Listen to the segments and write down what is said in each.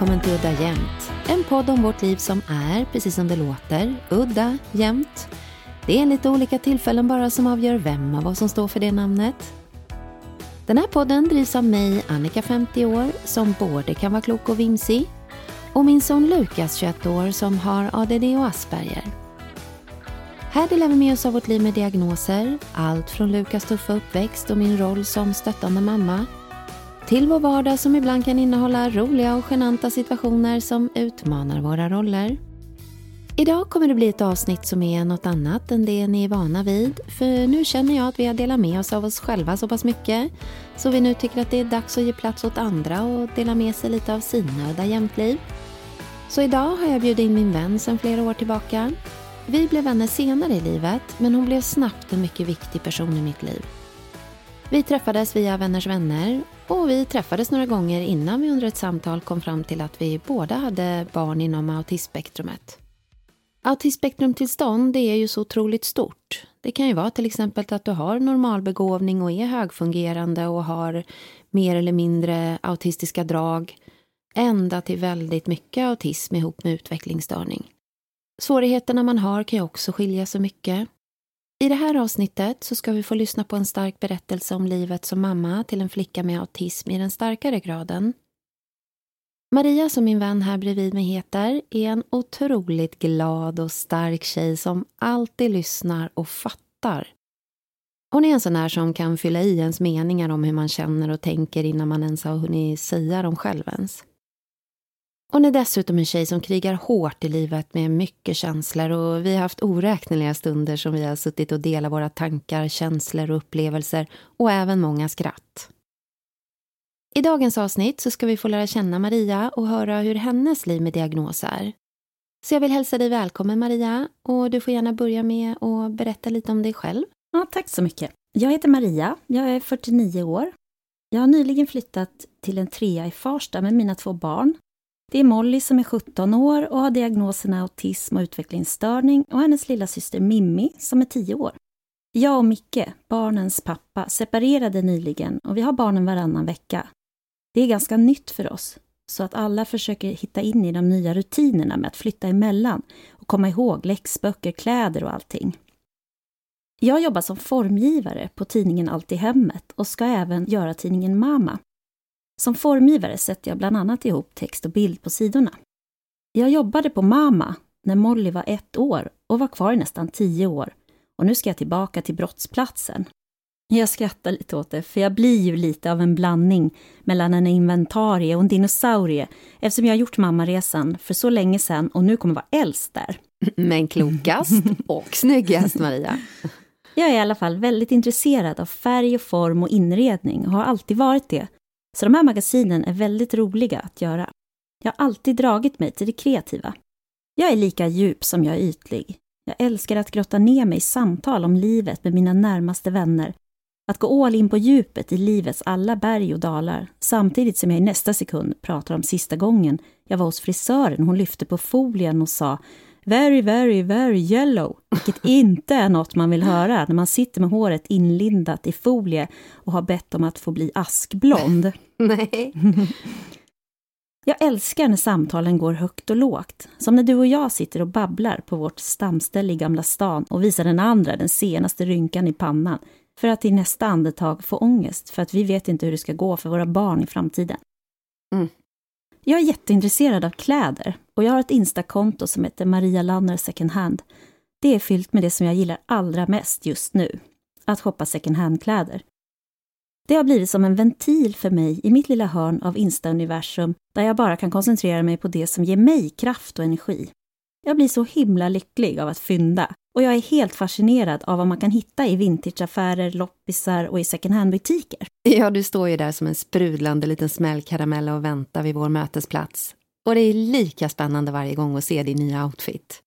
Välkommen till Udda Jämt. En podd om vårt liv som är, precis som det låter, udda jämt. Det är lite olika tillfällen bara som avgör vem av oss som står för det namnet. Den här podden drivs av mig, Annika 50 år, som både kan vara klok och vimsig och min son Lukas 21 år som har ADD och Asperger. Här delar vi med oss av vårt liv med diagnoser, allt från Lukas tuffa uppväxt och min roll som stöttande mamma till vår vardag som ibland kan innehålla roliga och genanta situationer som utmanar våra roller. Idag kommer det bli ett avsnitt som är något annat än det ni är vana vid. För nu känner jag att vi har delat med oss av oss själva så pass mycket. Så vi nu tycker att det är dags att ge plats åt andra och dela med sig lite av sina udda jämtliv. Så idag har jag bjudit in min vän sedan flera år tillbaka. Vi blev vänner senare i livet, men hon blev snabbt en mycket viktig person i mitt liv. Vi träffades via vänners vänner och vi träffades några gånger innan vi under ett samtal kom fram till att vi båda hade barn inom autismspektrumet. Autismspektrumtillstånd det är ju så otroligt stort. Det kan ju vara till exempel att du har normalbegåvning och är högfungerande och har mer eller mindre autistiska drag ända till väldigt mycket autism ihop med utvecklingsstörning. Svårigheterna man har kan ju också skilja sig mycket. I det här avsnittet så ska vi få lyssna på en stark berättelse om livet som mamma till en flicka med autism i den starkare graden. Maria, som min vän här bredvid mig heter, är en otroligt glad och stark tjej som alltid lyssnar och fattar. Hon är en sån där som kan fylla i ens meningar om hur man känner och tänker innan man ens har hunnit säga dem själv ens. Hon är dessutom en tjej som krigar hårt i livet med mycket känslor och vi har haft oräkneliga stunder som vi har suttit och delat våra tankar, känslor och upplevelser och även många skratt. I dagens avsnitt så ska vi få lära känna Maria och höra hur hennes liv med diagnos är. Så jag vill hälsa dig välkommen Maria och du får gärna börja med att berätta lite om dig själv. Ja, tack så mycket. Jag heter Maria, jag är 49 år. Jag har nyligen flyttat till en trea i Farsta med mina två barn det är Molly som är 17 år och har diagnoserna autism och utvecklingsstörning och hennes lilla syster Mimmi som är 10 år. Jag och Micke, barnens pappa, separerade nyligen och vi har barnen varannan vecka. Det är ganska nytt för oss, så att alla försöker hitta in i de nya rutinerna med att flytta emellan och komma ihåg läxböcker, kläder och allting. Jag jobbar som formgivare på tidningen Allt i hemmet och ska även göra tidningen Mama. Som formgivare sätter jag bland annat ihop text och bild på sidorna. Jag jobbade på Mama när Molly var ett år och var kvar i nästan tio år. Och nu ska jag tillbaka till brottsplatsen. Jag skrattar lite åt det, för jag blir ju lite av en blandning mellan en inventarie och en dinosaurie eftersom jag har gjort mammaresan för så länge sedan och nu kommer vara äldst där. Men klokast och snyggast, Maria. Jag är i alla fall väldigt intresserad av färg och form och inredning och har alltid varit det. Så de här magasinen är väldigt roliga att göra. Jag har alltid dragit mig till det kreativa. Jag är lika djup som jag är ytlig. Jag älskar att grotta ner mig i samtal om livet med mina närmaste vänner. Att gå all in på djupet i livets alla berg och dalar samtidigt som jag i nästa sekund pratar om sista gången jag var hos frisören hon lyfte på folien och sa Very, very, very yellow. Vilket inte är något man vill höra när man sitter med håret inlindat i folie och har bett om att få bli askblond. Nej. Jag älskar när samtalen går högt och lågt. Som när du och jag sitter och babblar på vårt stamställe i Gamla stan och visar den andra den senaste rynkan i pannan för att i nästa andetag få ångest för att vi vet inte hur det ska gå för våra barn i framtiden. Mm. Jag är jätteintresserad av kläder och jag har ett Instakonto som heter Maria Lanner Second Hand. Det är fyllt med det som jag gillar allra mest just nu, att shoppa second hand-kläder. Det har blivit som en ventil för mig i mitt lilla hörn av Insta-universum där jag bara kan koncentrera mig på det som ger mig kraft och energi. Jag blir så himla lycklig av att fynda Och jag är helt fascinerad av vad man kan hitta i vintageaffärer, loppisar och i second hand-butiker. Ja, du står ju där som en sprudlande liten smällkaramell och väntar vid vår mötesplats. Och det är lika spännande varje gång att se din nya outfit.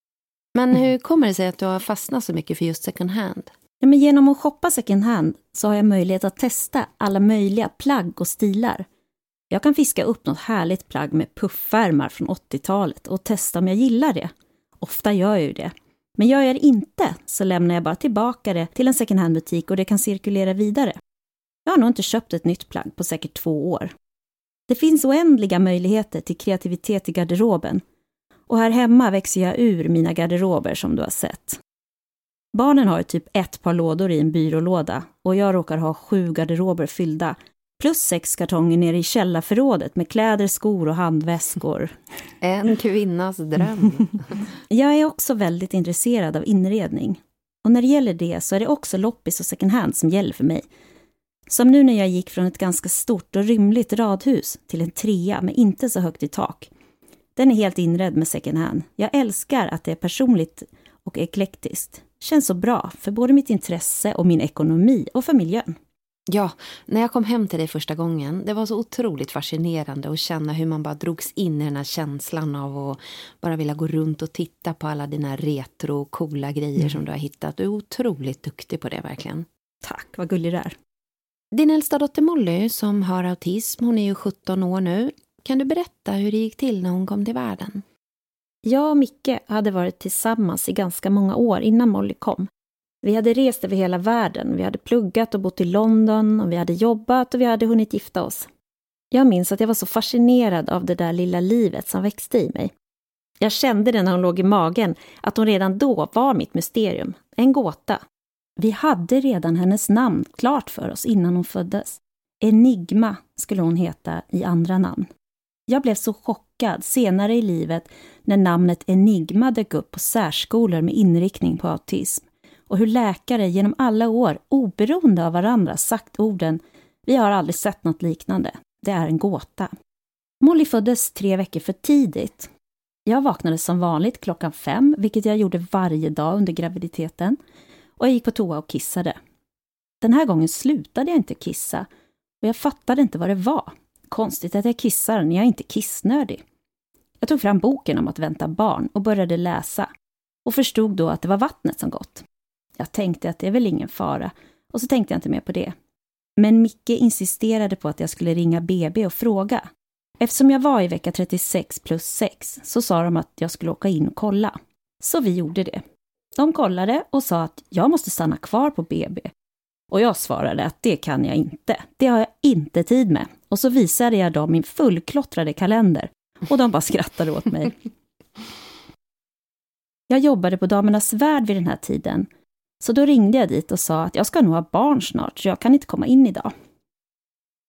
Men mm. hur kommer det sig att du har fastnat så mycket för just second hand? Ja, men genom att shoppa second hand så har jag möjlighet att testa alla möjliga plagg och stilar. Jag kan fiska upp något härligt plagg med puffärmar från 80-talet och testa om jag gillar det. Ofta gör jag ju det. Men gör jag det inte så lämnar jag bara tillbaka det till en second hand-butik och det kan cirkulera vidare. Jag har nog inte köpt ett nytt plagg på säkert två år. Det finns oändliga möjligheter till kreativitet i garderoben. Och här hemma växer jag ur mina garderober som du har sett. Barnen har typ ett par lådor i en byrålåda och jag råkar ha sju garderober fyllda plus sex kartonger nere i källarförrådet med kläder, skor och handväskor. En kvinnas dröm. jag är också väldigt intresserad av inredning. Och när det gäller det så är det också loppis och second hand som gäller för mig. Som nu när jag gick från ett ganska stort och rymligt radhus till en trea med inte så högt i tak. Den är helt inredd med second hand. Jag älskar att det är personligt och eklektiskt. Känns så bra för både mitt intresse och min ekonomi och för miljön. Ja, när jag kom hem till dig första gången, det var så otroligt fascinerande att känna hur man bara drogs in i den här känslan av att bara vilja gå runt och titta på alla dina retro coola grejer mm. som du har hittat. Du är otroligt duktig på det verkligen. Tack, vad gullig du är. Din äldsta dotter Molly, som har autism, hon är ju 17 år nu. Kan du berätta hur det gick till när hon kom till världen? Jag och Micke hade varit tillsammans i ganska många år innan Molly kom. Vi hade rest över hela världen, vi hade pluggat och bott i London och vi hade jobbat och vi hade hunnit gifta oss. Jag minns att jag var så fascinerad av det där lilla livet som växte i mig. Jag kände det när hon låg i magen, att hon redan då var mitt mysterium, en gåta. Vi hade redan hennes namn klart för oss innan hon föddes. Enigma skulle hon heta i andra namn. Jag blev så chockad senare i livet när namnet Enigma dök upp på särskolor med inriktning på autism och hur läkare genom alla år, oberoende av varandra, sagt orden ”Vi har aldrig sett något liknande. Det är en gåta”. Molly föddes tre veckor för tidigt. Jag vaknade som vanligt klockan fem, vilket jag gjorde varje dag under graviditeten, och jag gick på toa och kissade. Den här gången slutade jag inte kissa och jag fattade inte vad det var. Konstigt att jag kissar när jag inte är kissnödig. Jag tog fram boken om att vänta barn och började läsa och förstod då att det var vattnet som gått. Jag tänkte att det är väl ingen fara och så tänkte jag inte mer på det. Men Micke insisterade på att jag skulle ringa BB och fråga. Eftersom jag var i vecka 36 plus 6 så sa de att jag skulle åka in och kolla. Så vi gjorde det. De kollade och sa att jag måste stanna kvar på BB. Och jag svarade att det kan jag inte. Det har jag inte tid med. Och så visade jag dem min fullklottrade kalender. Och de bara skrattade åt mig. Jag jobbade på Damernas Värld vid den här tiden så då ringde jag dit och sa att jag ska nog ha barn snart, så jag kan inte komma in idag.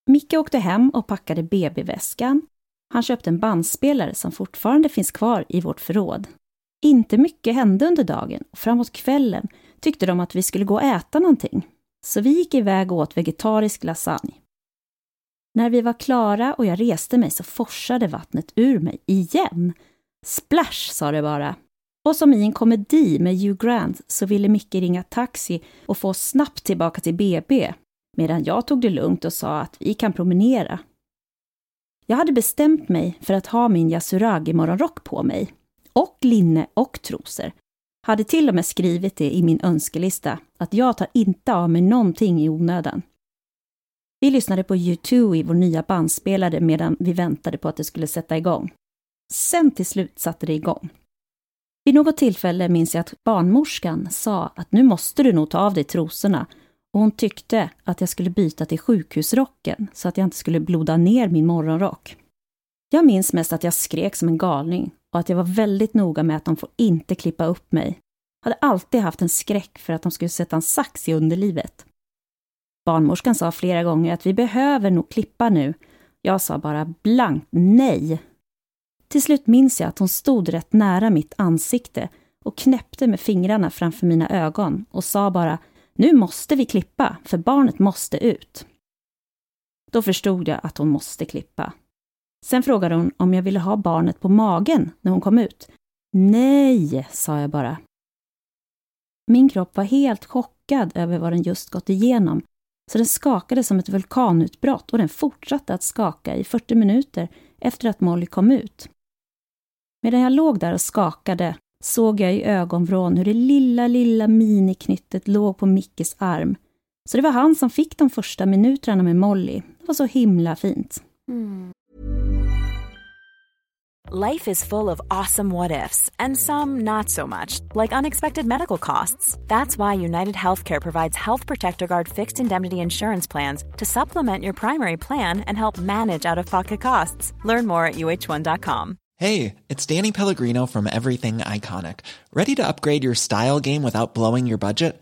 Micke åkte hem och packade BB-väskan. Han köpte en bandspelare som fortfarande finns kvar i vårt förråd. Inte mycket hände under dagen och framåt kvällen tyckte de att vi skulle gå och äta någonting. Så vi gick iväg och åt vegetarisk lasagne. När vi var klara och jag reste mig så forsade vattnet ur mig igen. Splash, sa det bara. Och som i en komedi med Hugh Grant så ville Micke ringa taxi och få oss snabbt tillbaka till BB, medan jag tog det lugnt och sa att vi kan promenera. Jag hade bestämt mig för att ha min yasuragi-morgonrock på mig, och linne och trosor. Hade till och med skrivit det i min önskelista, att jag tar inte av mig någonting i onödan. Vi lyssnade på U2 i vår nya bandspelare medan vi väntade på att det skulle sätta igång. Sen till slut satte det igång. Vid något tillfälle minns jag att barnmorskan sa att nu måste du nog ta av dig trosorna och hon tyckte att jag skulle byta till sjukhusrocken så att jag inte skulle bloda ner min morgonrock. Jag minns mest att jag skrek som en galning och att jag var väldigt noga med att de får inte klippa upp mig. Jag hade alltid haft en skräck för att de skulle sätta en sax i underlivet. Barnmorskan sa flera gånger att vi behöver nog klippa nu. Jag sa bara blankt nej till slut minns jag att hon stod rätt nära mitt ansikte och knäppte med fingrarna framför mina ögon och sa bara Nu måste vi klippa, för barnet måste ut. Då förstod jag att hon måste klippa. Sen frågade hon om jag ville ha barnet på magen när hon kom ut. Nej, sa jag bara. Min kropp var helt chockad över vad den just gått igenom, så den skakade som ett vulkanutbrott och den fortsatte att skaka i 40 minuter efter att Molly kom ut. Medan jag låg där och skakade såg jag i ögonvrån hur det lilla, lilla miniknyttet låg på Mickes arm. Så det var han som fick de första minuterna med Molly. Det var så himla fint. Mm. Life is full of awesome what ifs and some not so much, like unexpected medical costs. That's why United Healthcare provides Health Protector Guard fixed indemnity insurance plans to supplement your primary plan and help manage out of pocket costs. Learn more at uh1.com. Hey, it's Danny Pellegrino from Everything Iconic. Ready to upgrade your style game without blowing your budget?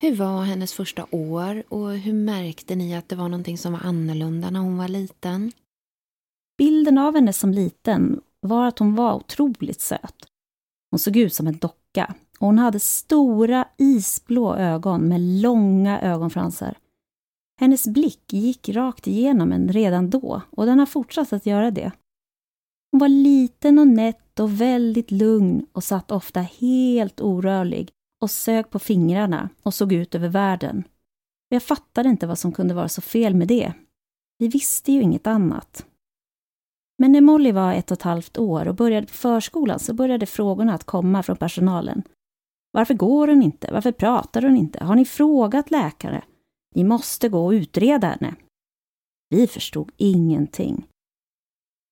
Hur var hennes första år och hur märkte ni att det var någonting som var annorlunda när hon var liten? Bilden av henne som liten var att hon var otroligt söt. Hon såg ut som en docka och hon hade stora isblå ögon med långa ögonfransar. Hennes blick gick rakt igenom en redan då och den har fortsatt att göra det. Hon var liten och nätt och väldigt lugn och satt ofta helt orörlig och sög på fingrarna och såg ut över världen. Jag fattade inte vad som kunde vara så fel med det. Vi visste ju inget annat. Men när Molly var ett och ett halvt år och började på förskolan så började frågorna att komma från personalen. Varför går hon inte? Varför pratar hon inte? Har ni frågat läkare? Ni måste gå och utreda henne. Vi förstod ingenting.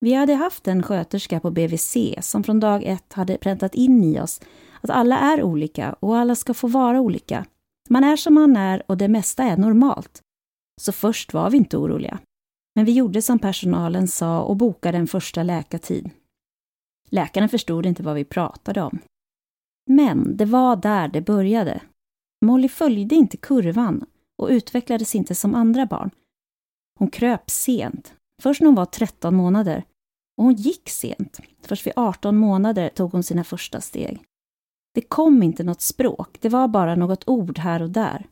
Vi hade haft en sköterska på BVC som från dag ett hade präntat in i oss att alla är olika och alla ska få vara olika. Man är som man är och det mesta är normalt. Så först var vi inte oroliga. Men vi gjorde som personalen sa och bokade en första läkartid. Läkaren förstod inte vad vi pratade om. Men det var där det började. Molly följde inte kurvan och utvecklades inte som andra barn. Hon kröp sent, först när hon var 13 månader. Och hon gick sent. Först vid 18 månader tog hon sina första steg. Det kom inte något språk, det var bara något ord här och där.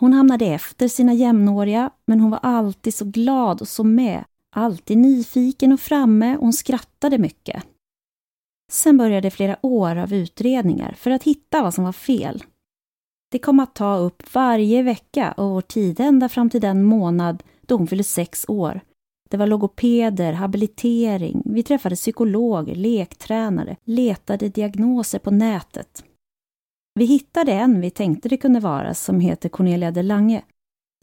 Hon hamnade efter sina jämnåriga, men hon var alltid så glad och så med. Alltid nyfiken och framme och hon skrattade mycket. Sen började flera år av utredningar för att hitta vad som var fel. Det kom att ta upp varje vecka och vår tid ända fram till den månad då hon fyllde sex år. Det var logopeder, habilitering, vi träffade psykologer, lektränare, letade diagnoser på nätet. Vi hittade en vi tänkte det kunde vara som heter Cornelia de Lange.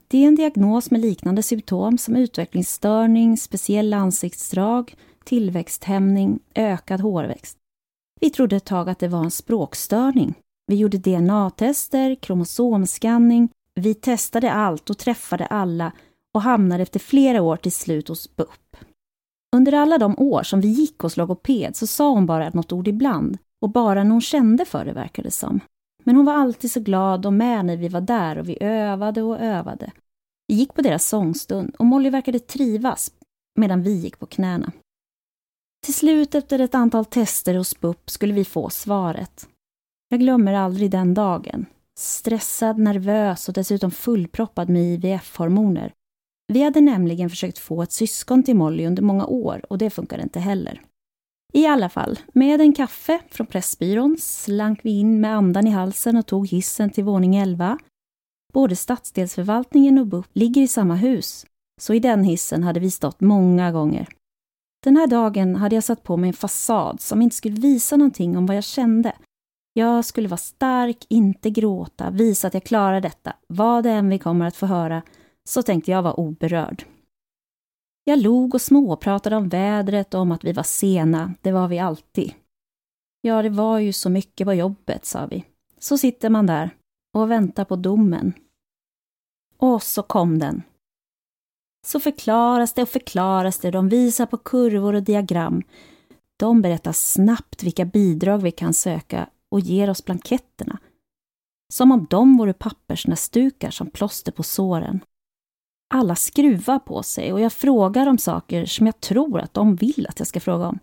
Det är en diagnos med liknande symptom som utvecklingsstörning, speciella ansiktsdrag, tillväxthämning, ökad hårväxt. Vi trodde ett tag att det var en språkstörning. Vi gjorde DNA-tester, kromosomskanning, vi testade allt och träffade alla och hamnade efter flera år till slut hos BUP. Under alla de år som vi gick hos logoped så sa hon bara något ord ibland och bara när hon kände för det verkade det som. Men hon var alltid så glad och med när vi var där och vi övade och övade. Vi gick på deras sångstund och Molly verkade trivas medan vi gick på knäna. Till slut efter ett antal tester hos BUP skulle vi få svaret. Jag glömmer aldrig den dagen. Stressad, nervös och dessutom fullproppad med IVF-hormoner. Vi hade nämligen försökt få ett syskon till Molly under många år och det funkade inte heller. I alla fall, med en kaffe från Pressbyrån slank vi in med andan i halsen och tog hissen till våning 11. Både stadsdelsförvaltningen och BUP ligger i samma hus, så i den hissen hade vi stått många gånger. Den här dagen hade jag satt på mig en fasad som inte skulle visa någonting om vad jag kände. Jag skulle vara stark, inte gråta, visa att jag klarar detta, vad det än vi kommer att få höra, så tänkte jag vara oberörd. Jag log och småpratade om vädret och om att vi var sena, det var vi alltid. Ja, det var ju så mycket på jobbet, sa vi. Så sitter man där och väntar på domen. Och så kom den. Så förklaras det och förklaras det, de visar på kurvor och diagram. De berättar snabbt vilka bidrag vi kan söka och ger oss blanketterna. Som om de vore pappersnäsdukar som plåster på såren. Alla skruvar på sig och jag frågar om saker som jag tror att de vill att jag ska fråga om.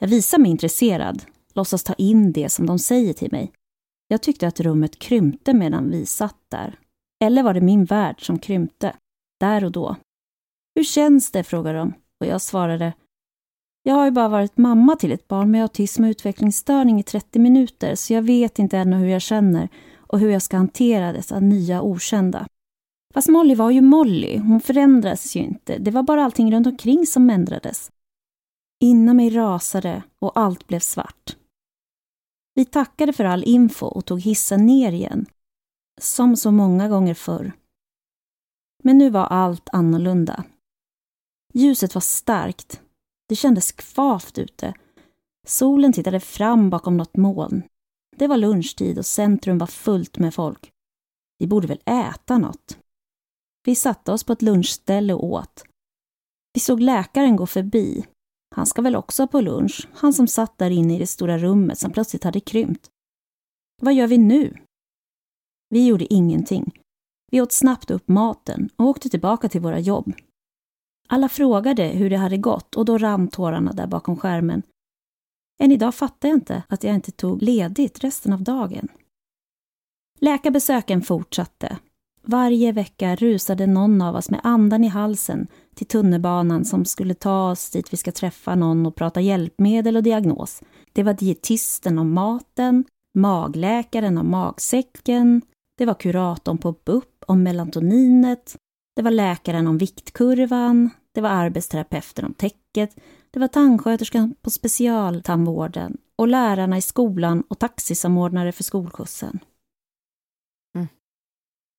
Jag visar mig intresserad, låtsas ta in det som de säger till mig. Jag tyckte att rummet krympte medan vi satt där. Eller var det min värld som krympte? Där och då. Hur känns det? frågar de och jag svarade Jag har ju bara varit mamma till ett barn med autism och utvecklingsstörning i 30 minuter så jag vet inte ännu hur jag känner och hur jag ska hantera dessa nya okända. Fast Molly var ju Molly, hon förändrades ju inte. Det var bara allting runt omkring som ändrades. Innan mig rasade och allt blev svart. Vi tackade för all info och tog hissen ner igen. Som så många gånger förr. Men nu var allt annorlunda. Ljuset var starkt. Det kändes kvavt ute. Solen tittade fram bakom något moln. Det var lunchtid och centrum var fullt med folk. Vi borde väl äta något. Vi satte oss på ett lunchställe och åt. Vi såg läkaren gå förbi. Han ska väl också på lunch, han som satt där inne i det stora rummet som plötsligt hade krympt. Vad gör vi nu? Vi gjorde ingenting. Vi åt snabbt upp maten och åkte tillbaka till våra jobb. Alla frågade hur det hade gått och då rann tårarna där bakom skärmen. Än idag fattar jag inte att jag inte tog ledigt resten av dagen. Läkarbesöken fortsatte. Varje vecka rusade någon av oss med andan i halsen till tunnelbanan som skulle ta oss dit vi ska träffa någon och prata hjälpmedel och diagnos. Det var dietisten om maten, magläkaren om magsäcken, det var kuratorn på BUP om melatoninet, det var läkaren om viktkurvan, det var arbetsterapeuten om täcket, det var tandsköterskan på specialtandvården och lärarna i skolan och taxisamordnare för skolskjutsen.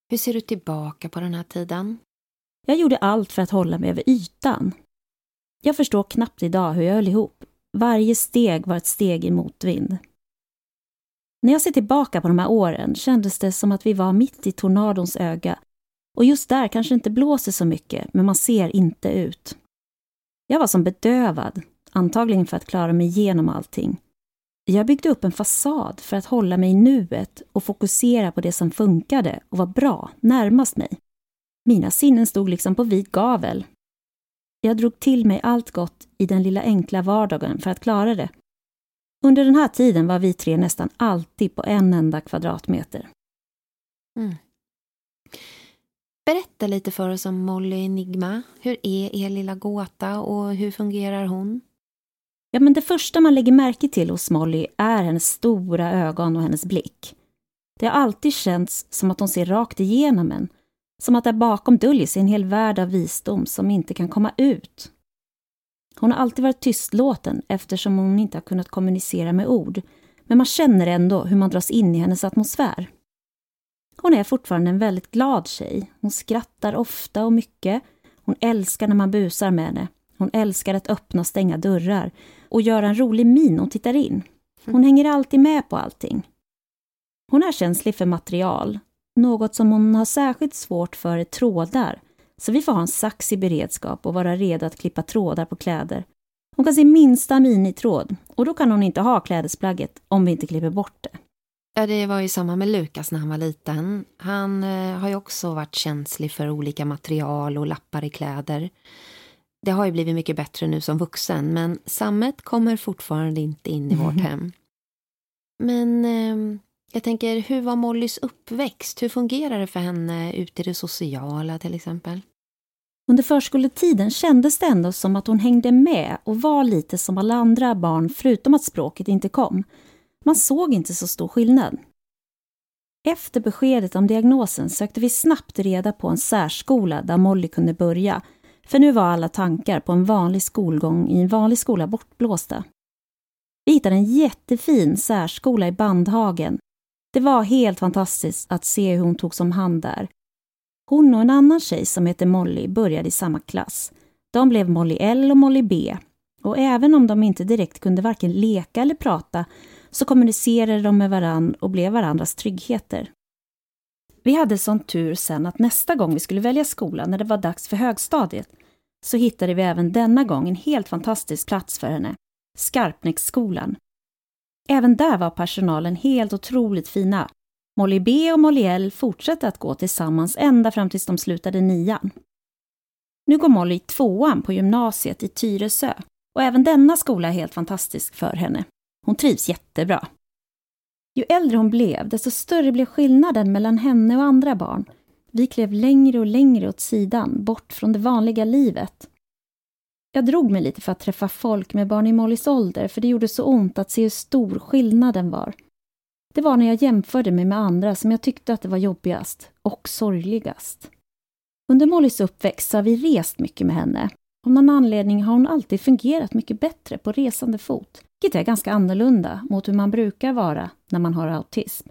Hur ser du tillbaka på den här tiden? Jag gjorde allt för att hålla mig över ytan. Jag förstår knappt idag hur jag höll ihop. Varje steg var ett steg i motvind. När jag ser tillbaka på de här åren kändes det som att vi var mitt i tornadons öga och just där kanske det inte blåser så mycket, men man ser inte ut. Jag var som bedövad, antagligen för att klara mig igenom allting. Jag byggde upp en fasad för att hålla mig i nuet och fokusera på det som funkade och var bra, närmast mig. Mina sinnen stod liksom på vid gavel. Jag drog till mig allt gott i den lilla enkla vardagen för att klara det. Under den här tiden var vi tre nästan alltid på en enda kvadratmeter. Mm. Berätta lite för oss om Molly Enigma. Hur är er lilla gåta och hur fungerar hon? Ja, men det första man lägger märke till hos Molly är hennes stora ögon och hennes blick. Det har alltid känts som att hon ser rakt igenom en. Som att där bakom döljer sig en hel värld av visdom som inte kan komma ut. Hon har alltid varit tystlåten eftersom hon inte har kunnat kommunicera med ord. Men man känner ändå hur man dras in i hennes atmosfär. Hon är fortfarande en väldigt glad tjej. Hon skrattar ofta och mycket. Hon älskar när man busar med henne. Hon älskar att öppna och stänga dörrar och göra en rolig min och tittar in. Hon hänger alltid med på allting. Hon är känslig för material. Något som hon har särskilt svårt för är trådar. Så vi får ha en sax i beredskap och vara redo att klippa trådar på kläder. Hon kan se minsta minitråd och då kan hon inte ha klädesplagget om vi inte klipper bort det. Ja, det var ju samma med Lukas när han var liten. Han eh, har ju också varit känslig för olika material och lappar i kläder. Det har ju blivit mycket bättre nu som vuxen, men sammet kommer fortfarande inte in i mm. vårt hem. Men eh, jag tänker, hur var Mollys uppväxt? Hur fungerar det för henne ute i det sociala till exempel? Under förskoletiden kändes det ändå som att hon hängde med och var lite som alla andra barn förutom att språket inte kom. Man såg inte så stor skillnad. Efter beskedet om diagnosen sökte vi snabbt reda på en särskola där Molly kunde börja, för nu var alla tankar på en vanlig skolgång i en vanlig skola bortblåsta. Vi hittade en jättefin särskola i Bandhagen. Det var helt fantastiskt att se hur hon togs om hand där. Hon och en annan tjej som heter Molly började i samma klass. De blev Molly L och Molly B. Och även om de inte direkt kunde varken leka eller prata så kommunicerade de med varann och blev varandras tryggheter. Vi hade sån tur sen att nästa gång vi skulle välja skola, när det var dags för högstadiet, så hittade vi även denna gång en helt fantastisk plats för henne, Skarpnäcksskolan. Även där var personalen helt otroligt fina. Molly B och Molly L fortsatte att gå tillsammans ända fram tills de slutade nian. Nu går Molly tvåan på gymnasiet i Tyresö och även denna skola är helt fantastisk för henne. Hon trivs jättebra. Ju äldre hon blev, desto större blev skillnaden mellan henne och andra barn. Vi klev längre och längre åt sidan, bort från det vanliga livet. Jag drog mig lite för att träffa folk med barn i Mollys ålder, för det gjorde så ont att se hur stor skillnaden var. Det var när jag jämförde mig med andra som jag tyckte att det var jobbigast och sorgligast. Under Mollys uppväxt har vi rest mycket med henne. Av någon anledning har hon alltid fungerat mycket bättre på resande fot, vilket är ganska annorlunda mot hur man brukar vara när man har autism.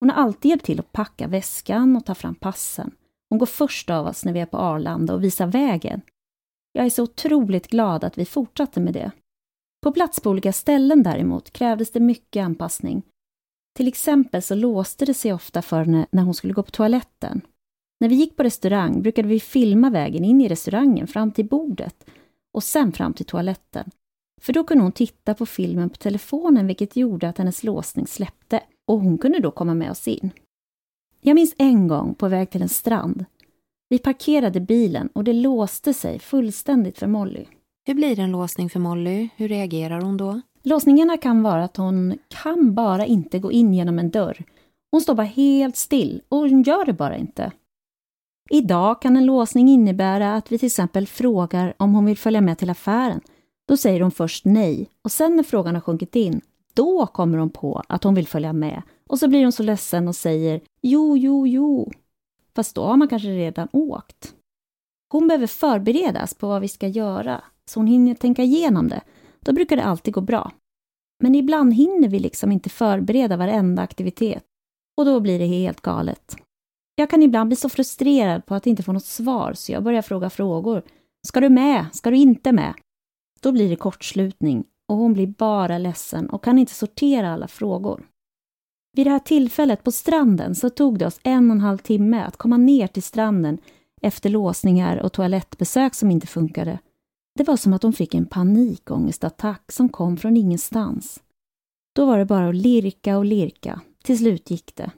Hon har alltid hjälpt till att packa väskan och ta fram passen. Hon går först av oss när vi är på Arlanda och visar vägen. Jag är så otroligt glad att vi fortsatte med det. På plats på olika ställen däremot krävdes det mycket anpassning. Till exempel så låste det sig ofta för henne när hon skulle gå på toaletten. När vi gick på restaurang brukade vi filma vägen in i restaurangen fram till bordet och sen fram till toaletten. För då kunde hon titta på filmen på telefonen vilket gjorde att hennes låsning släppte och hon kunde då komma med oss in. Jag minns en gång på väg till en strand. Vi parkerade bilen och det låste sig fullständigt för Molly. Hur blir en låsning för Molly? Hur reagerar hon då? Låsningarna kan vara att hon kan bara inte gå in genom en dörr. Hon står bara helt still och hon gör det bara inte. Idag kan en låsning innebära att vi till exempel frågar om hon vill följa med till affären. Då säger hon först nej och sen när frågan har sjunkit in, då kommer hon på att hon vill följa med och så blir hon så ledsen och säger jo, jo, jo. Fast då har man kanske redan åkt. Hon behöver förberedas på vad vi ska göra så hon hinner tänka igenom det. Då brukar det alltid gå bra. Men ibland hinner vi liksom inte förbereda varenda aktivitet och då blir det helt galet. Jag kan ibland bli så frustrerad på att inte få något svar så jag börjar fråga frågor. Ska du med? Ska du inte med? Då blir det kortslutning och hon blir bara ledsen och kan inte sortera alla frågor. Vid det här tillfället på stranden så tog det oss en och en halv timme att komma ner till stranden efter låsningar och toalettbesök som inte funkade. Det var som att hon fick en panikångestattack som kom från ingenstans. Då var det bara att lirka och lirka. Till slut gick det.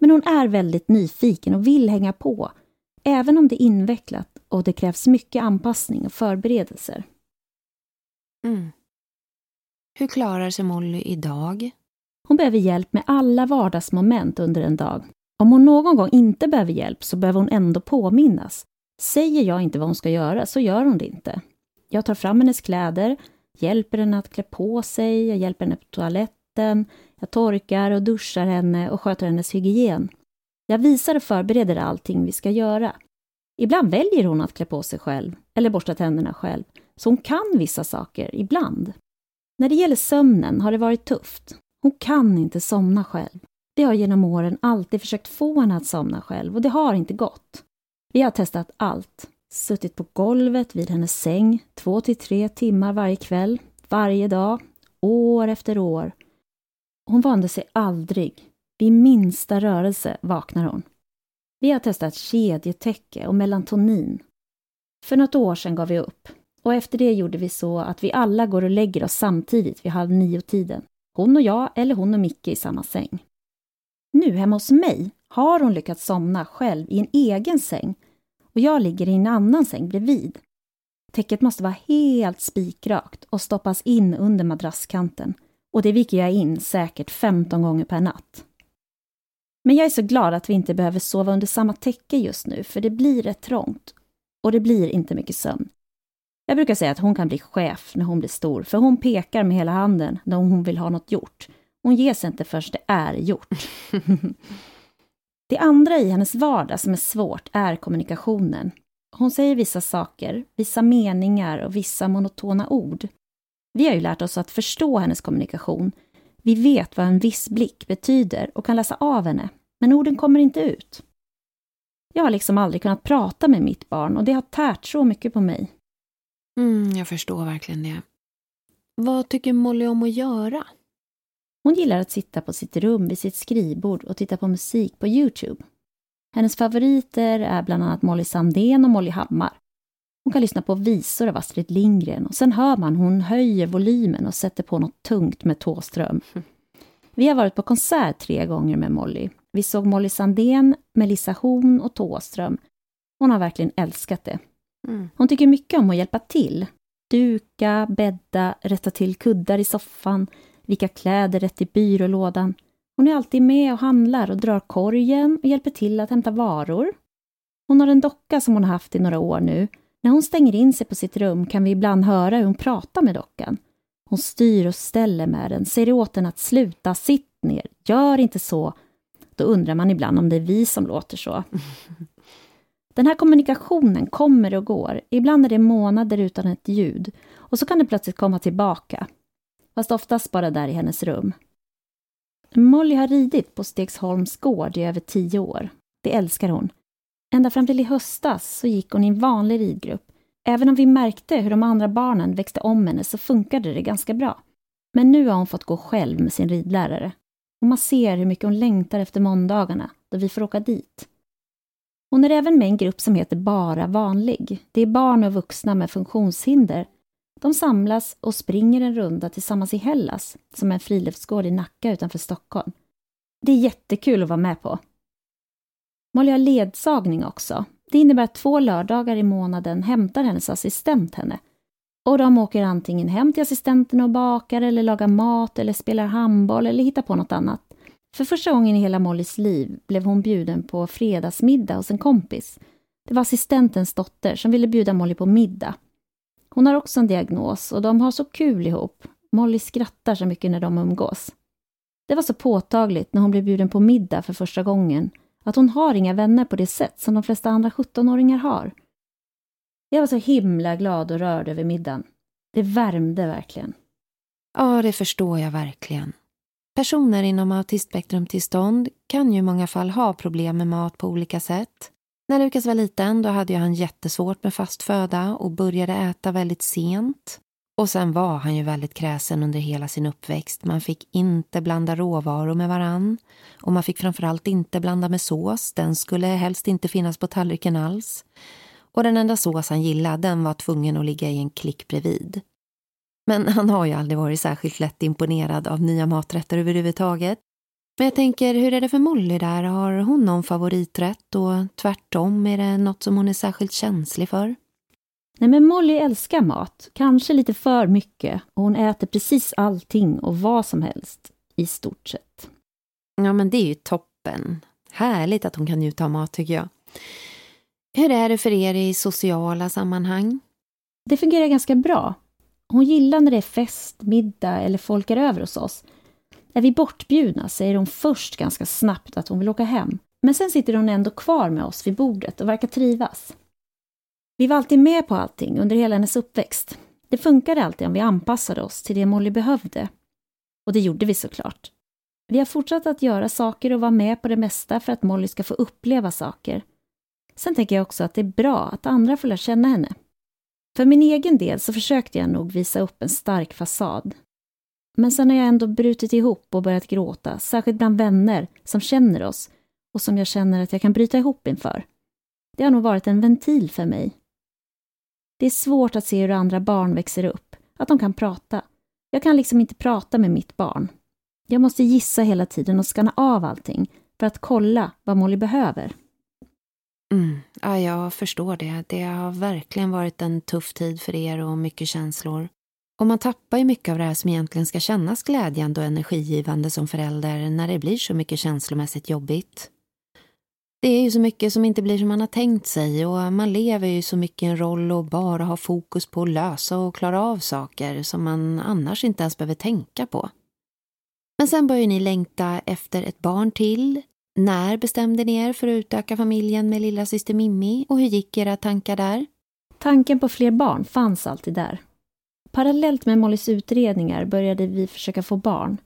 Men hon är väldigt nyfiken och vill hänga på, även om det är invecklat och det krävs mycket anpassning och förberedelser. Mm. Hur klarar sig Molly idag? Hon behöver hjälp med alla vardagsmoment under en dag. Om hon någon gång inte behöver hjälp så behöver hon ändå påminnas. Säger jag inte vad hon ska göra så gör hon det inte. Jag tar fram hennes kläder, hjälper henne att klä på sig, jag hjälper henne på toaletten, jag torkar och duschar henne och sköter hennes hygien. Jag visar och förbereder allting vi ska göra. Ibland väljer hon att klä på sig själv, eller borsta tänderna själv, så hon kan vissa saker, ibland. När det gäller sömnen har det varit tufft. Hon kan inte somna själv. Vi har genom åren alltid försökt få henne att somna själv och det har inte gått. Vi har testat allt. Suttit på golvet vid hennes säng två till tre timmar varje kväll, varje dag, år efter år. Hon vande sig aldrig. Vid minsta rörelse vaknar hon. Vi har testat kedjetäcke och melatonin. För något år sedan gav vi upp och efter det gjorde vi så att vi alla går och lägger oss samtidigt vid halv nio-tiden. Hon och jag eller hon och Micke i samma säng. Nu hemma hos mig har hon lyckats somna själv i en egen säng och jag ligger i en annan säng bredvid. Täcket måste vara helt spikrakt och stoppas in under madrasskanten och det viker jag in säkert 15 gånger per natt. Men jag är så glad att vi inte behöver sova under samma täcke just nu, för det blir rätt trångt. Och det blir inte mycket sömn. Jag brukar säga att hon kan bli chef när hon blir stor, för hon pekar med hela handen när hon vill ha något gjort. Hon ger sig inte först det är gjort. det andra i hennes vardag som är svårt är kommunikationen. Hon säger vissa saker, vissa meningar och vissa monotona ord. Vi har ju lärt oss att förstå hennes kommunikation. Vi vet vad en viss blick betyder och kan läsa av henne, men orden kommer inte ut. Jag har liksom aldrig kunnat prata med mitt barn och det har tärt så mycket på mig. Mm, jag förstår verkligen det. Vad tycker Molly om att göra? Hon gillar att sitta på sitt rum vid sitt skrivbord och titta på musik på Youtube. Hennes favoriter är bland annat Molly Sandén och Molly Hammar. Hon kan lyssna på visor av Astrid Lindgren och sen hör man hon höjer volymen och sätter på något tungt med Tåström. Vi har varit på konsert tre gånger med Molly. Vi såg Molly Sandén, Melissa Horn och Tåström. Hon har verkligen älskat det. Mm. Hon tycker mycket om att hjälpa till. Duka, bädda, rätta till kuddar i soffan, vika kläder rätt i byrålådan. Hon är alltid med och handlar och drar korgen och hjälper till att hämta varor. Hon har en docka som hon har haft i några år nu. När hon stänger in sig på sitt rum kan vi ibland höra hur hon pratar med dockan. Hon styr och ställer med den, säger åt den att sluta, sitt ner, gör inte så. Då undrar man ibland om det är vi som låter så. Den här kommunikationen kommer och går. Ibland är det månader utan ett ljud och så kan det plötsligt komma tillbaka. Fast oftast bara där i hennes rum. Molly har ridit på Stegsholms gård i över tio år. Det älskar hon. Ända fram till i höstas så gick hon i en vanlig ridgrupp. Även om vi märkte hur de andra barnen växte om henne så funkade det ganska bra. Men nu har hon fått gå själv med sin ridlärare. Och man ser hur mycket hon längtar efter måndagarna då vi får åka dit. Hon är även med i en grupp som heter Bara vanlig. Det är barn och vuxna med funktionshinder. De samlas och springer en runda tillsammans i Hellas, som är en friluftsgård i Nacka utanför Stockholm. Det är jättekul att vara med på. Molly har ledsagning också. Det innebär att två lördagar i månaden hämtar hennes assistent henne. Och de åker antingen hem till assistenten och bakar eller lagar mat eller spelar handboll eller hittar på något annat. För första gången i hela Mollys liv blev hon bjuden på fredagsmiddag hos en kompis. Det var assistentens dotter som ville bjuda Molly på middag. Hon har också en diagnos och de har så kul ihop. Molly skrattar så mycket när de umgås. Det var så påtagligt när hon blev bjuden på middag för första gången att hon har inga vänner på det sätt som de flesta andra 17-åringar har. Jag var så himla glad och rörd över middagen. Det värmde verkligen. Ja, det förstår jag verkligen. Personer inom autismspektrumtillstånd kan ju i många fall ha problem med mat på olika sätt. När Lukas var liten då hade han jättesvårt med fast föda och började äta väldigt sent. Och sen var han ju väldigt kräsen under hela sin uppväxt. Man fick inte blanda råvaror med varann. Och man fick framförallt inte blanda med sås. Den skulle helst inte finnas på tallriken alls. Och den enda sås han gillade, den var tvungen att ligga i en klick bredvid. Men han har ju aldrig varit särskilt lätt imponerad av nya maträtter överhuvudtaget. Men jag tänker, hur är det för Molly där? Har hon någon favoriträtt och tvärtom, är det något som hon är särskilt känslig för? Nej men Molly älskar mat, kanske lite för mycket och hon äter precis allting och vad som helst, i stort sett. Ja men det är ju toppen. Härligt att hon kan njuta av mat tycker jag. Hur är det för er i sociala sammanhang? Det fungerar ganska bra. Hon gillar när det är fest, middag eller folk är över hos oss. Är vi bortbjudna säger hon först ganska snabbt att hon vill åka hem. Men sen sitter hon ändå kvar med oss vid bordet och verkar trivas. Vi var alltid med på allting under hela hennes uppväxt. Det funkade alltid om vi anpassade oss till det Molly behövde. Och det gjorde vi såklart. Vi har fortsatt att göra saker och vara med på det mesta för att Molly ska få uppleva saker. Sen tänker jag också att det är bra att andra får lära känna henne. För min egen del så försökte jag nog visa upp en stark fasad. Men sen har jag ändå brutit ihop och börjat gråta, särskilt bland vänner som känner oss och som jag känner att jag kan bryta ihop inför. Det har nog varit en ventil för mig. Det är svårt att se hur andra barn växer upp, att de kan prata. Jag kan liksom inte prata med mitt barn. Jag måste gissa hela tiden och skanna av allting för att kolla vad Molly behöver. Mm. Ja, jag förstår det. Det har verkligen varit en tuff tid för er och mycket känslor. Och man tappar ju mycket av det här som egentligen ska kännas glädjande och energigivande som förälder när det blir så mycket känslomässigt jobbigt. Det är ju så mycket som inte blir som man har tänkt sig och man lever ju så mycket en roll och bara har fokus på att lösa och klara av saker som man annars inte ens behöver tänka på. Men sen börjar ni längta efter ett barn till. När bestämde ni er för att utöka familjen med lilla syster Mimmi och hur gick era tankar där? Tanken på fler barn fanns alltid där. Parallellt med Mollys utredningar började vi försöka få barn.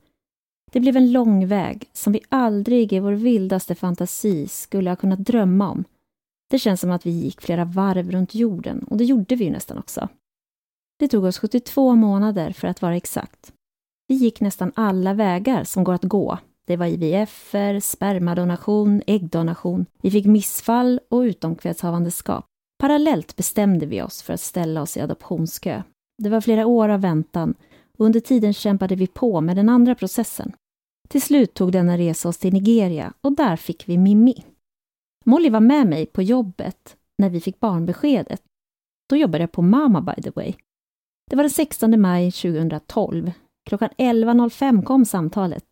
Det blev en lång väg som vi aldrig i vår vildaste fantasi skulle ha kunnat drömma om. Det känns som att vi gick flera varv runt jorden och det gjorde vi ju nästan också. Det tog oss 72 månader för att vara exakt. Vi gick nästan alla vägar som går att gå. Det var IVF, spermadonation, äggdonation. Vi fick missfall och utomkvedshavandeskap. Parallellt bestämde vi oss för att ställa oss i adoptionskö. Det var flera år av väntan och under tiden kämpade vi på med den andra processen. Till slut tog denna resa oss till Nigeria och där fick vi Mimmi. Molly var med mig på jobbet när vi fick barnbeskedet. Då jobbade jag på Mama by the way. Det var den 16 maj 2012. Klockan 11.05 kom samtalet.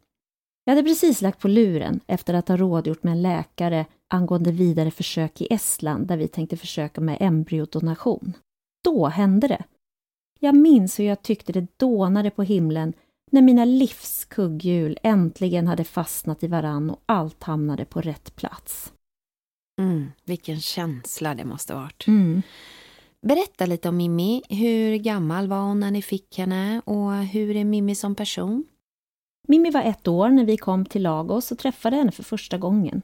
Jag hade precis lagt på luren efter att ha rådgjort med en läkare angående vidare försök i Estland där vi tänkte försöka med embryodonation. Då hände det. Jag minns hur jag tyckte det dånade på himlen när mina livs kugghjul äntligen hade fastnat i varann och allt hamnade på rätt plats. Mm, vilken känsla det måste ha varit. Mm. Berätta lite om Mimmi. Hur gammal var hon när ni fick henne och hur är Mimmi som person? Mimmi var ett år när vi kom till Lagos och träffade henne för första gången.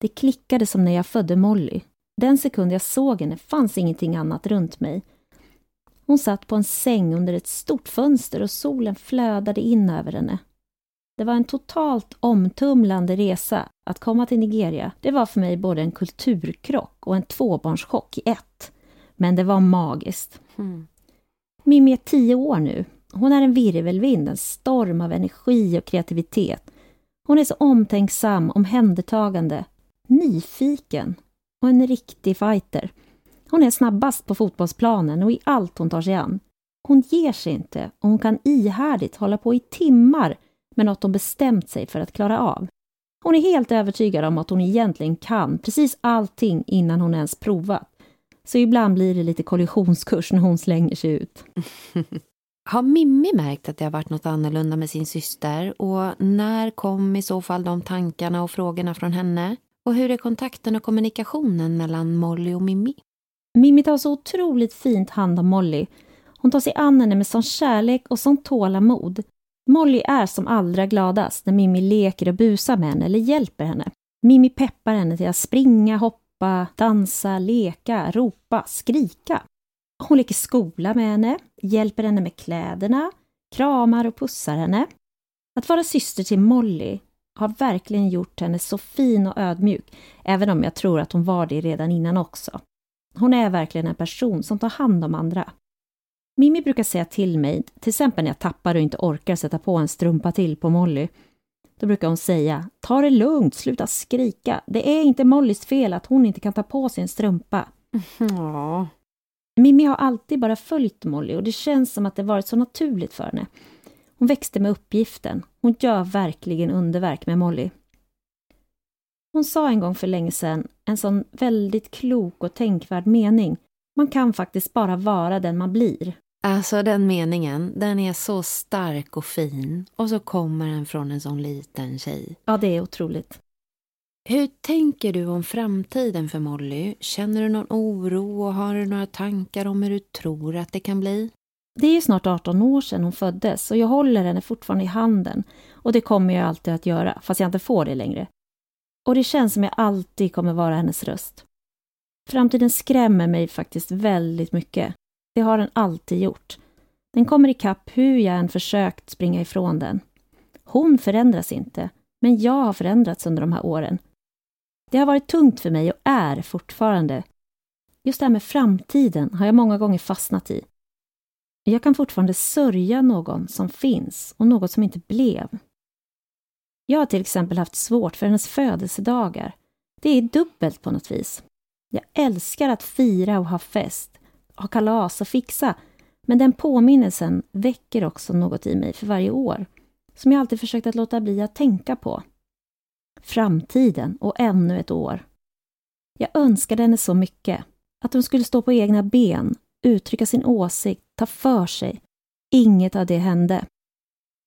Det klickade som när jag födde Molly. Den sekund jag såg henne fanns ingenting annat runt mig. Hon satt på en säng under ett stort fönster och solen flödade in över henne. Det var en totalt omtumlande resa att komma till Nigeria. Det var för mig både en kulturkrock och en tvåbarnschock i ett. Men det var magiskt. Mm. Mimmi är tio år nu. Hon är en virvelvind, en storm av energi och kreativitet. Hon är så omtänksam, omhändertagande, nyfiken och en riktig fighter. Hon är snabbast på fotbollsplanen och i allt hon tar sig an. Hon ger sig inte och hon kan ihärdigt hålla på i timmar med något hon bestämt sig för att klara av. Hon är helt övertygad om att hon egentligen kan precis allting innan hon ens provat. Så ibland blir det lite kollisionskurs när hon slänger sig ut. Har Mimmi märkt att det har varit något annorlunda med sin syster? Och när kom i så fall de tankarna och frågorna från henne? Och hur är kontakten och kommunikationen mellan Molly och Mimmi? Mimmi tar så otroligt fint hand om Molly. Hon tar sig an henne med sån kärlek och sån tålamod. Molly är som allra gladast när Mimmi leker och busar med henne eller hjälper henne. Mimmi peppar henne till att springa, hoppa, dansa, leka, ropa, skrika. Hon leker skola med henne, hjälper henne med kläderna, kramar och pussar henne. Att vara syster till Molly har verkligen gjort henne så fin och ödmjuk, även om jag tror att hon var det redan innan också. Hon är verkligen en person som tar hand om andra. Mimmi brukar säga till mig, till exempel när jag tappar och inte orkar sätta på en strumpa till på Molly. Då brukar hon säga, ta det lugnt, sluta skrika. Det är inte Mollys fel att hon inte kan ta på sig en strumpa. Ja. Mimmi har alltid bara följt Molly och det känns som att det varit så naturligt för henne. Hon växte med uppgiften. Hon gör verkligen underverk med Molly. Hon sa en gång för länge sedan en sån väldigt klok och tänkvärd mening. Man kan faktiskt bara vara den man blir. Alltså den meningen, den är så stark och fin. Och så kommer den från en sån liten tjej. Ja, det är otroligt. Hur tänker du om framtiden för Molly? Känner du någon oro och har du några tankar om hur du tror att det kan bli? Det är ju snart 18 år sedan hon föddes och jag håller henne fortfarande i handen. Och det kommer jag alltid att göra, fast jag inte får det längre. Och det känns som jag alltid kommer vara hennes röst. Framtiden skrämmer mig faktiskt väldigt mycket. Det har den alltid gjort. Den kommer ikapp hur jag än försökt springa ifrån den. Hon förändras inte, men jag har förändrats under de här åren. Det har varit tungt för mig och är fortfarande. Just det här med framtiden har jag många gånger fastnat i. Jag kan fortfarande sörja någon som finns och något som inte blev. Jag har till exempel haft svårt för hennes födelsedagar. Det är dubbelt på något vis. Jag älskar att fira och ha fest, ha kalas och fixa, men den påminnelsen väcker också något i mig för varje år, som jag alltid försökt att låta bli att tänka på. Framtiden och ännu ett år. Jag önskade henne så mycket, att hon skulle stå på egna ben, uttrycka sin åsikt, ta för sig. Inget av det hände.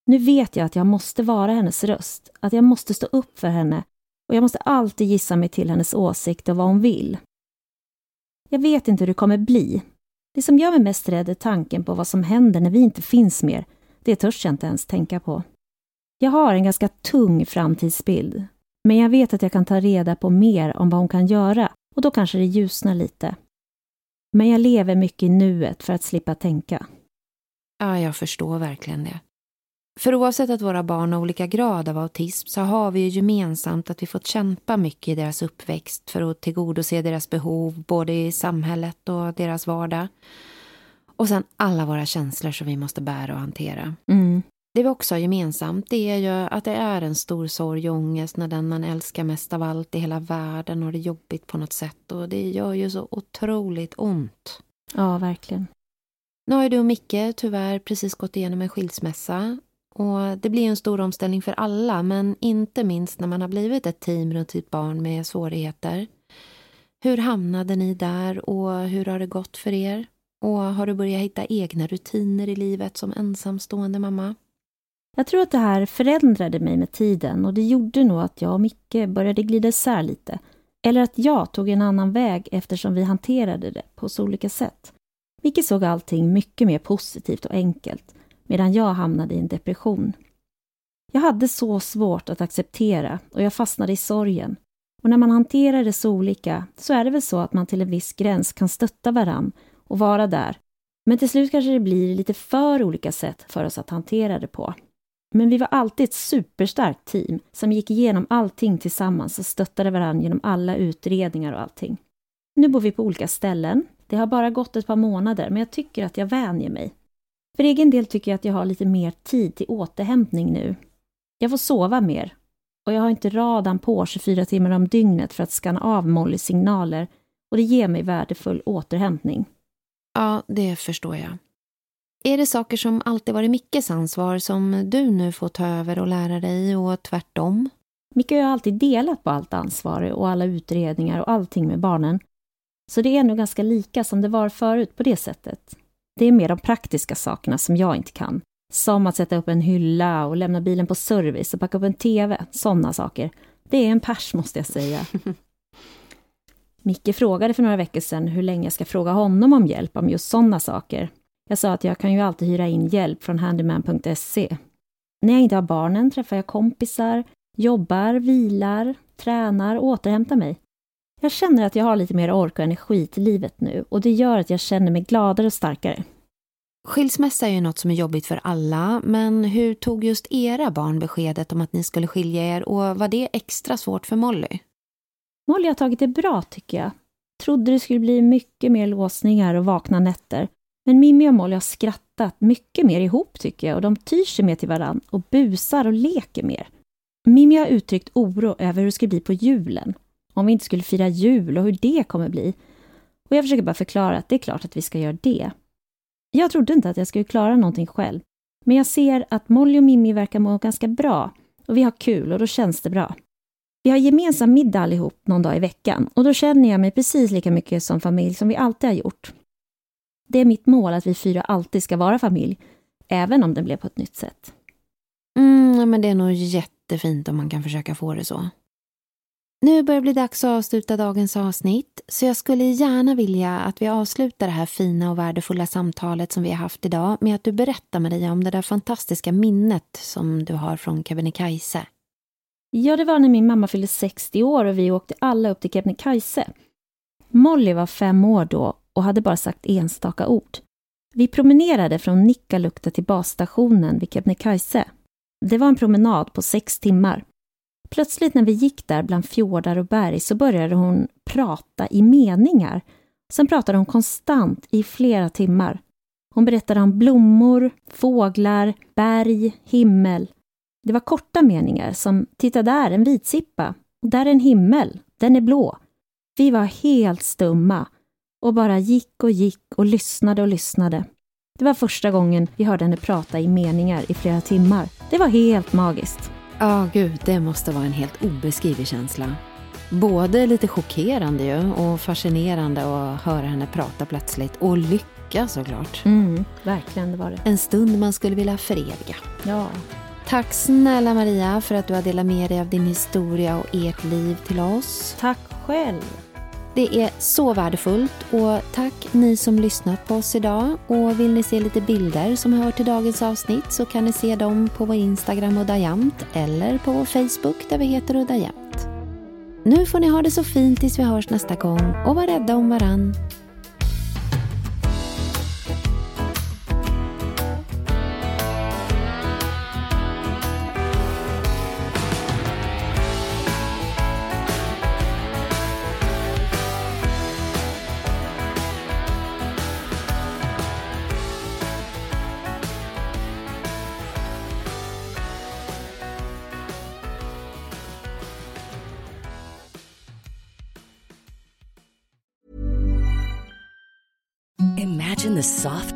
Nu vet jag att jag måste vara hennes röst, att jag måste stå upp för henne och jag måste alltid gissa mig till hennes åsikt och vad hon vill. Jag vet inte hur det kommer bli. Det som gör mig mest rädd är tanken på vad som händer när vi inte finns mer. Det törs jag inte ens tänka på. Jag har en ganska tung framtidsbild, men jag vet att jag kan ta reda på mer om vad hon kan göra och då kanske det ljusnar lite. Men jag lever mycket i nuet för att slippa tänka. Ja, jag förstår verkligen det. För oavsett att våra barn har olika grad av autism så har vi ju gemensamt att vi fått kämpa mycket i deras uppväxt för att tillgodose deras behov både i samhället och deras vardag. Och sen alla våra känslor som vi måste bära och hantera. Mm. Det vi också har gemensamt det är ju att det är en stor sorg och ångest när den man älskar mest av allt i hela världen har det jobbigt på något sätt och det gör ju så otroligt ont. Ja, verkligen. Nu har ju du och Micke tyvärr precis gått igenom en skilsmässa och det blir en stor omställning för alla men inte minst när man har blivit ett team runt sitt barn med svårigheter. Hur hamnade ni där och hur har det gått för er? Och har du börjat hitta egna rutiner i livet som ensamstående mamma? Jag tror att det här förändrade mig med tiden och det gjorde nog att jag och Micke började glida isär lite. Eller att jag tog en annan väg eftersom vi hanterade det på så olika sätt. Micke såg allting mycket mer positivt och enkelt medan jag hamnade i en depression. Jag hade så svårt att acceptera och jag fastnade i sorgen. Och när man hanterar det så olika så är det väl så att man till en viss gräns kan stötta varann och vara där. Men till slut kanske det blir lite för olika sätt för oss att hantera det på. Men vi var alltid ett superstarkt team som gick igenom allting tillsammans och stöttade varandra genom alla utredningar och allting. Nu bor vi på olika ställen. Det har bara gått ett par månader, men jag tycker att jag vänjer mig. För egen del tycker jag att jag har lite mer tid till återhämtning nu. Jag får sova mer och jag har inte radan på 24 timmar om dygnet för att skanna av Mollys signaler och det ger mig värdefull återhämtning. Ja, det förstår jag. Är det saker som alltid varit Mickes ansvar som du nu får ta över och lära dig och tvärtom? Micke har alltid delat på allt ansvar och alla utredningar och allting med barnen. Så det är nog ganska lika som det var förut på det sättet. Det är mer de praktiska sakerna som jag inte kan. Som att sätta upp en hylla och lämna bilen på service och packa upp en TV. Sådana saker. Det är en pers måste jag säga. Micke frågade för några veckor sedan hur länge jag ska fråga honom om hjälp om just sådana saker. Jag sa att jag kan ju alltid hyra in hjälp från handyman.se. När jag inte har barnen träffar jag kompisar, jobbar, vilar, tränar och återhämtar mig. Jag känner att jag har lite mer ork och energi till livet nu och det gör att jag känner mig gladare och starkare. Skilsmässa är ju något som är jobbigt för alla, men hur tog just era barn beskedet om att ni skulle skilja er och var det extra svårt för Molly? Molly har tagit det bra tycker jag. Trodde det skulle bli mycket mer låsningar och vakna nätter. Men Mimmi och Molly har skrattat mycket mer ihop tycker jag och de tyr sig mer till varann och busar och leker mer. Mimmi har uttryckt oro över hur det ska bli på julen. Om vi inte skulle fira jul och hur det kommer bli. Och jag försöker bara förklara att det är klart att vi ska göra det. Jag trodde inte att jag skulle klara någonting själv. Men jag ser att Molly och Mimmi verkar må ganska bra och vi har kul och då känns det bra. Vi har gemensam middag allihop någon dag i veckan och då känner jag mig precis lika mycket som familj som vi alltid har gjort. Det är mitt mål att vi fyra alltid ska vara familj, även om det blev på ett nytt sätt. Mm, men det är nog jättefint om man kan försöka få det så. Nu börjar det bli dags att avsluta dagens avsnitt, så jag skulle gärna vilja att vi avslutar det här fina och värdefulla samtalet som vi har haft idag med att du berättar Maria om det där fantastiska minnet som du har från Kebnekaise. Ja, det var när min mamma fyllde 60 år och vi åkte alla upp till Kebnekaise. Molly var fem år då och hade bara sagt enstaka ord. Vi promenerade från Nikkaluokta till basstationen vid Kebnekaise. Det var en promenad på sex timmar. Plötsligt när vi gick där bland fjordar och berg så började hon prata i meningar. Sen pratade hon konstant i flera timmar. Hon berättade om blommor, fåglar, berg, himmel. Det var korta meningar som ”Titta där, en vitsippa. Där är en himmel. Den är blå.” Vi var helt stumma och bara gick och gick och lyssnade och lyssnade. Det var första gången vi hörde henne prata i meningar i flera timmar. Det var helt magiskt. Ja, oh, gud, det måste vara en helt obeskrivlig känsla. Både lite chockerande ju och fascinerande att höra henne prata plötsligt. Och lycka såklart. Mm, verkligen, det var det. En stund man skulle vilja föreviga. Ja. Tack snälla Maria för att du har delat med dig av din historia och ert liv till oss. Tack själv. Det är så värdefullt och tack ni som lyssnat på oss idag. Och vill ni se lite bilder som hör till dagens avsnitt så kan ni se dem på vår Instagram Udda Jämt eller på vår Facebook där vi heter Udda Jämt. Nu får ni ha det så fint tills vi hörs nästa gång och var rädda om varann.